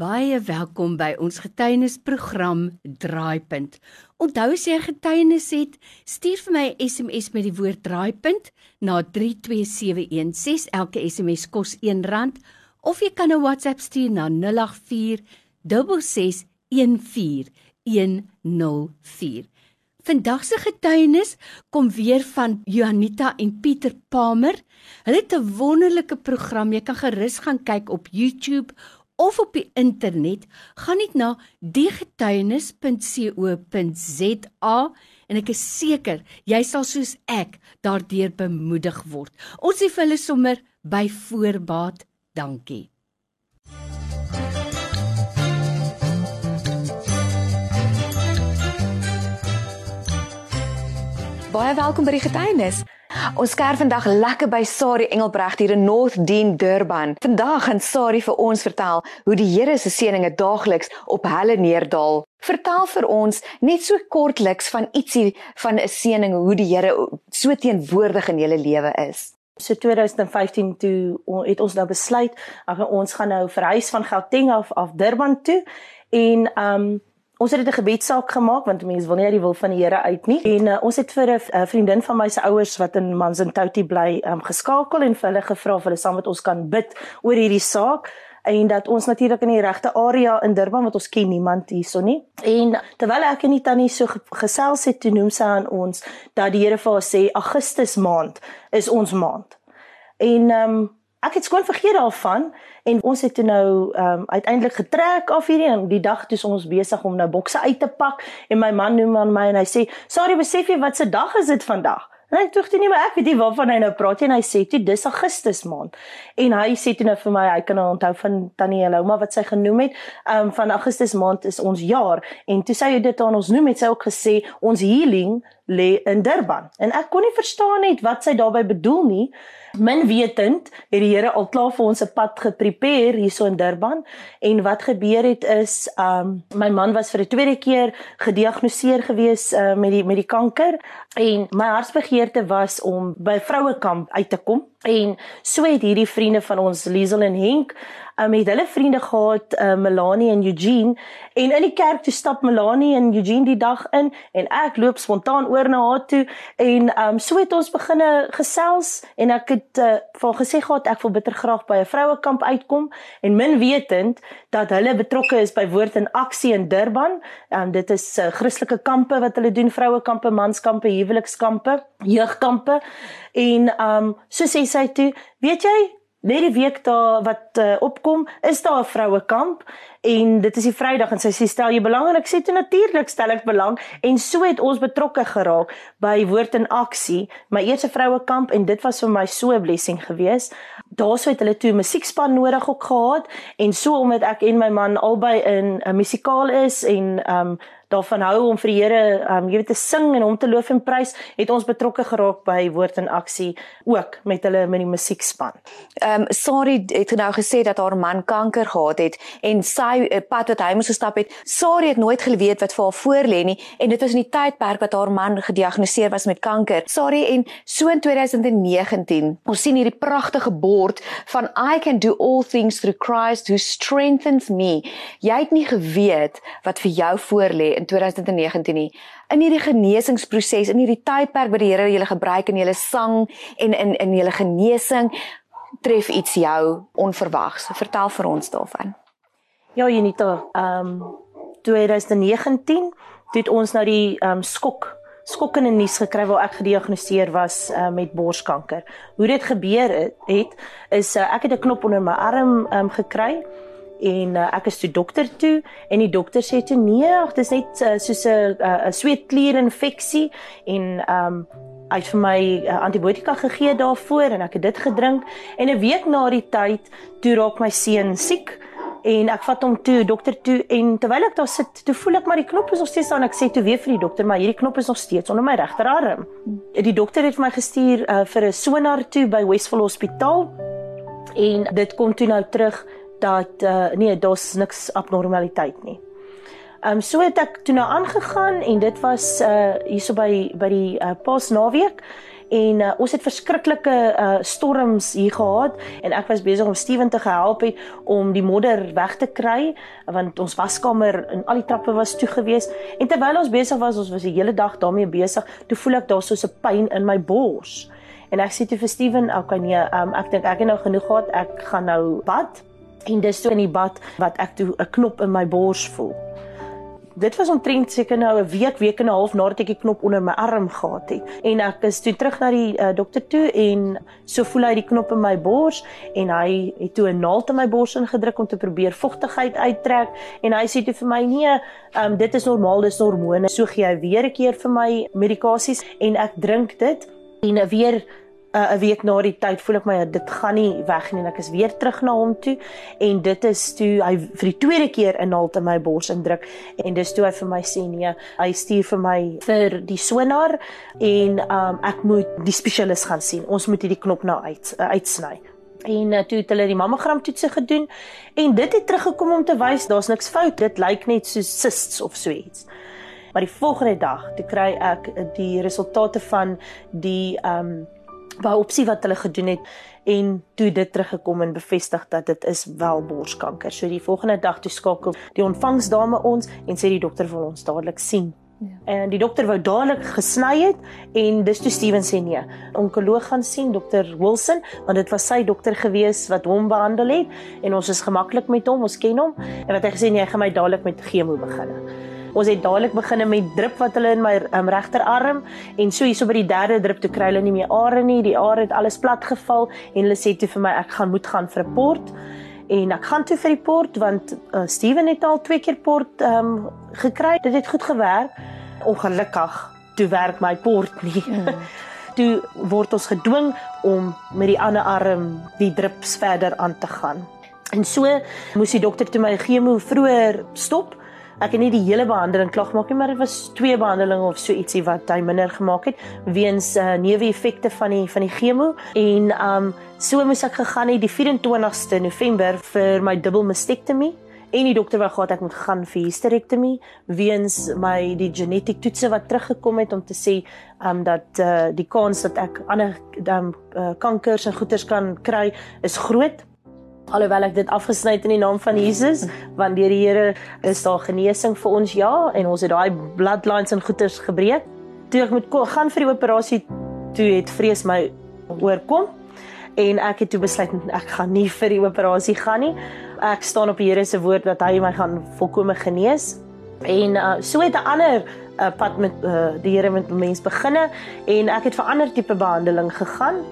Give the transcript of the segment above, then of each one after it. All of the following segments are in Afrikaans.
Baie welkom by ons getuienisprogram Draaipunt. Onthou as jy 'n getuienis het, stuur vir my 'n SMS met die woord Draaipunt na 32716. Elke SMS kos R1 of jy kan 'n WhatsApp stuur na 084 6614104. Vandag se getuienis kom weer van Juanita en Pieter Palmer. Hulle het 'n wonderlike program. Jy kan gerus gaan kyk op YouTube of op die internet, gaan net na diegetuienis.co.za en ek is seker jy sal soos ek daardeur bemoedig word. Ons sê vir hulle sommer by voorbaat dankie. Baie welkom by die getuienis. Ons kuier vandag lekker by Sari Engelbreg hier in North Dean Durban. Vandag gaan Sari vir ons vertel hoe die Here se seëninge daagliks op hulle neerdal. Vertel vir ons net so kortliks van ietsie van 'n seëning hoe die Here so teenwoordig in julle lewe is. So 2015 toe het ons nou besluit, ons gaan nou verhuis van Gauteng af af Durban toe en um Ons het dit 'n gebedsaak gemaak want mense wil nie uit die wil van die Here uit nie. En uh, ons het vir 'n uh, vriendin van my se ouers wat in Manzantouti bly, um, geskakel en vir hulle gevra of hulle saam met ons kan bid oor hierdie saak en dat ons natuurlik in die regte area in Durban wat ons ken niemand hierso nie. En terwyl ek en die tannie so gesels het, toe noem sy aan ons dat die Here vir haar sê Augustus maand is ons maand. En ehm um, ek het skoon vergeet daarvan en ons het toe nou ehm um, uiteindelik getrek af hierdie en die dag toe ons besig om nou bokse uit te pak en my man noem aan my en hy sê sorry besef jy wat se dag is dit vandag? En ek tog toe nie maar ek weet nie waarvan hy nou praat en hy sê toe dis Augustus maand en hy sê toe nou vir my hy kan nou onthou van Tannie Heloma wat sy genoem het ehm um, van Augustus maand is ons jaar. En toe sê hy dit aan ons noem het sy ook gesê ons healing lê in Durban. En ek kon nie verstaan net wat sy daarmee bedoel nie. Min wetend het die Here al klaar vir ons 'n pad geprepare hierso in Durban. En wat gebeur het is um my man was vir 'n tweede keer gediagnoseer gewees uh, met die met die kanker. En my hartsbegeerte was om by vrouekamp uit te kom. En so het hierdie vriende van ons Liesel en Henk um, het hulle vriende gehad, uh, Melanie en Eugene, en in die kerk toe stap Melanie en Eugene die dag in en ek loop spontaan oor na haar toe en um, so het ons begine gesels en ek het uh, vir gesê gehad ek wil bitter graag by 'n vrouekamp uitkom en min wetend dat hulle betrokke is by Woord en Aksie in Durban. Um, dit is uh, Christelike kampe wat hulle doen, vrouekampe, manskampe, huwelikskampe, jeugkampe. En um so sê sy toe, weet jy, Net die week daar wat uh, opkom, is daar 'n vrouekamp en dit is die Vrydag en sy sê stel jy belang en ek sê toe natuurlik stel ek belang en so het ons betrokke geraak by Woord in Aksie, my eerste vrouekamp en dit was vir my so 'n blessing geweest. Daarso het hulle toe 'n musiekspan nodig ook gehad en so omdat ek en my man albei in 'n musikaal is en um daarvan hou om vir die Here um jy weet te sing en hom te loof en prys, het ons betrokke geraak by Woord en Aksie ook met hulle met die musiekspan. Um Sari het nou gesê dat haar man kanker gehad het en sy eh, pad wat hy moes gestap het, Sari het nooit geweet wat vir haar voorlê nie en dit was in die tydperk wat haar man gediagnoseer was met kanker. Sari en so in 2019, ons sien hierdie pragtige bord van I can do all things through Christ who strengthens me. Jy het nie geweet wat vir jou voorlê in 2019 nie in hierdie genesingsproses in hierdie tydperk wat die Here julle gebruik in julle sang en in in julle genesing tref iets jou onverwags vertel vir ons daarvan Ja Junita ehm um, 2019 het ons nou die ehm um, skok skokkende nuus gekry waar ek gediagnoseer was uh, met borskanker. Hoe dit gebeur het, is uh, ek het 'n knop onder my arm um, gekry en uh, ek is toe dokter toe en die dokter sê toe nee, ag dis net uh, soos 'n 'n sweetklier infeksie en ehm um, hy het vir my uh, antibiotika gegee daarvoor en ek het dit gedrink en 'n week na die tyd toe raak my seun siek en ek vat hom toe dokter toe en terwyl ek daar sit toe voel ek maar die knop is nog steeds aan. Ek sê toe weer vir die dokter maar hierdie knop is nog steeds onder my regterarm. Die dokter het vir my gestuur uh, vir 'n sonar toe by Westfall Hospitaal. En dit kom toe nou terug dat uh, nee, daar's niks abnormaliteit nie. Ehm um, so het ek toe nou aangegaan en dit was uh hierso by by die uh, Paasnaweek en uh, ons het verskriklike uh, storms hier gehad en ek was besig om Steven te help het om die modder weg te kry want ons waskamer en al die trappe was toe gewees. En terwyl ons besig was ons was die hele dag daarmee besig toe voel ek daar so 'n pyn in my bors. En ek sê toe vir Steven okay nee um, ek dink ek het nou genoeg gehad ek gaan nou bad. En dis toe in die bad wat ek toe 'n knop in my bors voel dit was omtrent seker nou 'n week, week en 'n half nadat ek die knop onder my arm gehad het. En ek is toe terug na die uh, dokter toe en so voel hy die knop in my bors en hy het toe 'n naald in my bors ingedruk om te probeer vogtigheid uittrek en hy sê toe vir my nee, um, dit is normaal, dis hormone. So gee hy weer 'n keer vir my medikasies en ek drink dit en weer uh, 'n week na die tyd voel ek my dit gaan nie weg nie en ek is weer terug na hom toe. En dit is toe hy vir die tweede keer 'n naald in my bors indruk en dis toe hy vir my sê nee hy stuur vir my vir die sonar en um, ek moet die spesialis gaan sien. Ons moet hierdie knop nou uit uh, uitsny. En uh, toe het hulle die mammogram toetse gedoen en dit het teruggekom om te wys daar's niks fout. Dit lyk net soos cysts of so iets. Maar die volgende dag toe kry ek die resultate van die ehm um, biopsie wat hulle gedoen het en toe dit teruggekom en bevestig dat dit is wel borskanker. So die volgende dag toe skakel die ontvangsdame ons en sê die dokter wil ons dadelik sien. Ja. En die dokter wou dadelik gesny het en dis toe Steven sê nee, onkoloog gaan sien dokter Wilson want dit was sy dokter gewees wat hom behandel het en ons is gemaklik met hom, ons ken hom en wat hy gesê nee, hy gaan my dadelik met chemo begin. Ons het dadelik begine met drip wat hulle in my um, regterarm en so hierso by die derde drip toe kry hulle nie meer are nie. Die are het alles plat geval en hulle sê toe vir my ek gaan moet gaan vir 'n port. En ek gaan toe vir die port want uh, Steven het al twee keer port ehm um, gekry. Dit het goed gewerk. Ongelukkig toe werk my port nie. Mm. toe word ons gedwing om met die ander arm die drips verder aan te gaan. En so moes die dokter toe my chemo vroeër stop ek het nie die hele behandeling klaar gemaak nie, maar dit was twee behandelings of so ietsie wat hy minder gemaak het weens uh, neeweffekte van die van die chemo. En um so moes ek gegaan het die 24ste November vir my dubbel mastektomie en die dokter wou gehad ek moet gaan vir hysterektomie weens my die genetiek toetse wat teruggekom het om te sê um dat uh, die kans dat ek ander um, uh, kankers en goeters kan kry is groot alhoewel ek dit afgesny het in die naam van Jesus want deur die Here is daar genesing vir ons ja en ons het daai bloodlines en goeters gebreek. Toe ek moet gaan vir die operasie toe het vrees my oorkom en ek het toe besluit ek gaan nie vir die operasie gaan nie. Ek staan op die Here se woord dat hy my gaan volkome genees. En uh, so het 'n ander uh, pad met uh, die Here met mense beginne en ek het vir ander tipe behandeling gegaan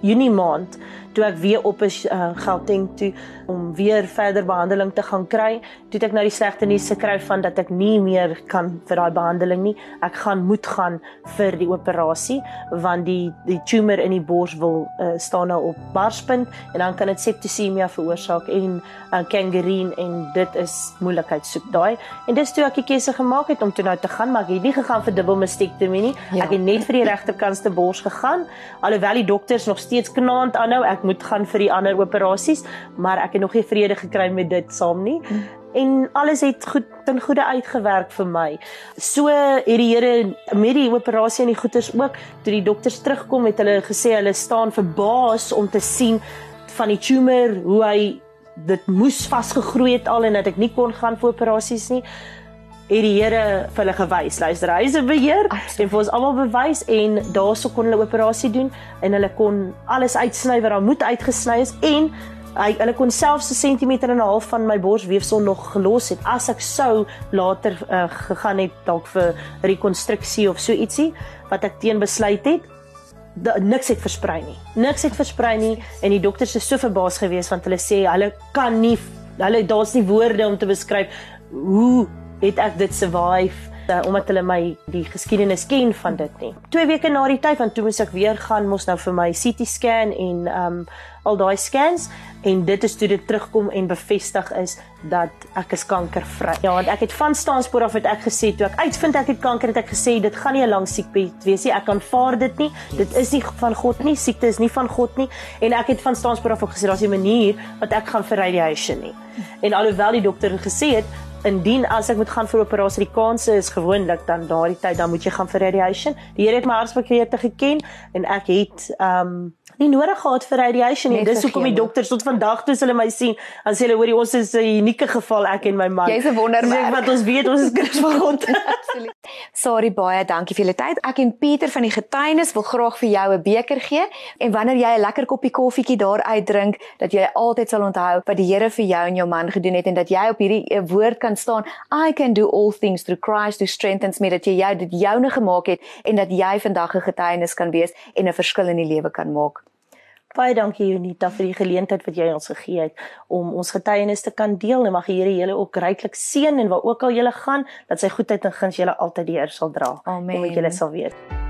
Junie maand toe ek weer op is uh, Gauteng toe om weer verder behandeling te gaan kry, toe ek nou die slegte nuus gekry van dat ek nie meer kan vir daai behandeling nie. Ek gaan moet gaan vir die operasie want die die tumor in die bors wil uh, staan nou op barspunt en dan kan dit septisemia veroorsaak en uh, gangreen en dit is moeilikheid soek daai. En dis toe ek die keuse gemaak het om toe nou te gaan, maar ek het nie gegaan vir dubbel mastektomie nie. Ja. Ek het net vir die regterkantste bors gegaan alhoewel die dokters nog steeds knaand aanhou. Ek moet gaan vir die ander operasies, maar ek het nog nie vrede gekry met dit saam nie. En alles het goed ten goeie uitgewerk vir my. So het die Here met die operasie en die goeters ook, toe die dokters terugkom het hulle gesê hulle staan verbaas om te sien van die tumor hoe hy dit moes vasgegroei het al en dat ek nie kon gaan vir operasies nie het die Here vir hulle gewys. Luister, hy is 'n beheer en vir ons almal bewys en daarso kon hulle operasie doen en hulle kon alles uitsny wat daar moet uitgesny is en hy hulle kon selfs 'n sentimeter en 'n half van my borsweefsel nog gelos het as ek sou later uh, gegaan het dalk vir rekonstruksie of so ietsie wat ek teen besluit het da, niks het versprei nie niks het versprei nie en die dokters is so verbaas geweest want hulle sê hulle kan nie hulle daar's nie woorde om te beskryf hoe het ek dit survive uh, omdat hulle my die geskiedenis ken van dit nie. 2 weke na die tyd van toe moes ek weer gaan mos nou vir my CT scan en um al daai scans en dit is toe dit terugkom en bevestig is dat ek is kankervry. Ja, want ek het van staanspoor af het ek gesê toe ek uitvind ek het kanker het ek gesê dit gaan nie 'n lang siekte wees nie. Ek aanvaar dit nie. Dit is nie van God nie. Siekte is nie van God nie. En ek het van staanspoor af ook gesê daar's 'n manier wat ek gaan vir radiation nie. En alhoewel die dokter gesê het indien as ek moet gaan vir operasie, die kanse is gewoonlik dan daardie tyd dan moet jy gaan vir radiation. Die Here het my hartsbegeerte geken en ek het ehm um, nie nodig gehad vir radiation nie. Dis hoekom die dokters tot vandag toe hulle my sien, dan sê hulle hoor ons is 'n unieke geval ek en my man. Jy's 'n wonderwerk. Wat ons weet ons is kinders van God. Absoluut. Sorry baie, dankie vir julle tyd. Ek en Pieter van die getuienis wil graag vir jou 'n beker gee en wanneer jy 'n lekker koppie koffietjie daar uitdrink, dat jy altyd sal onthou wat die Here vir jou en jou man gedoen het en dat jy op hierdie eh, woord kan staan, I can do all things through Christ who strengthens me, dat jy jou dit joune gemaak het en dat jy vandag 'n getuienis kan wees en 'n verskil in die lewe kan maak. Baie dankie Unita vir die geleentheid wat jy ons gegee het om ons getuienis te kan deel en mag die Here julle ook ryklik seën en waar ook al julle gaan dat sy goedheid en guns julle altyd deur sal dra. Amen. En moet julle sal weet.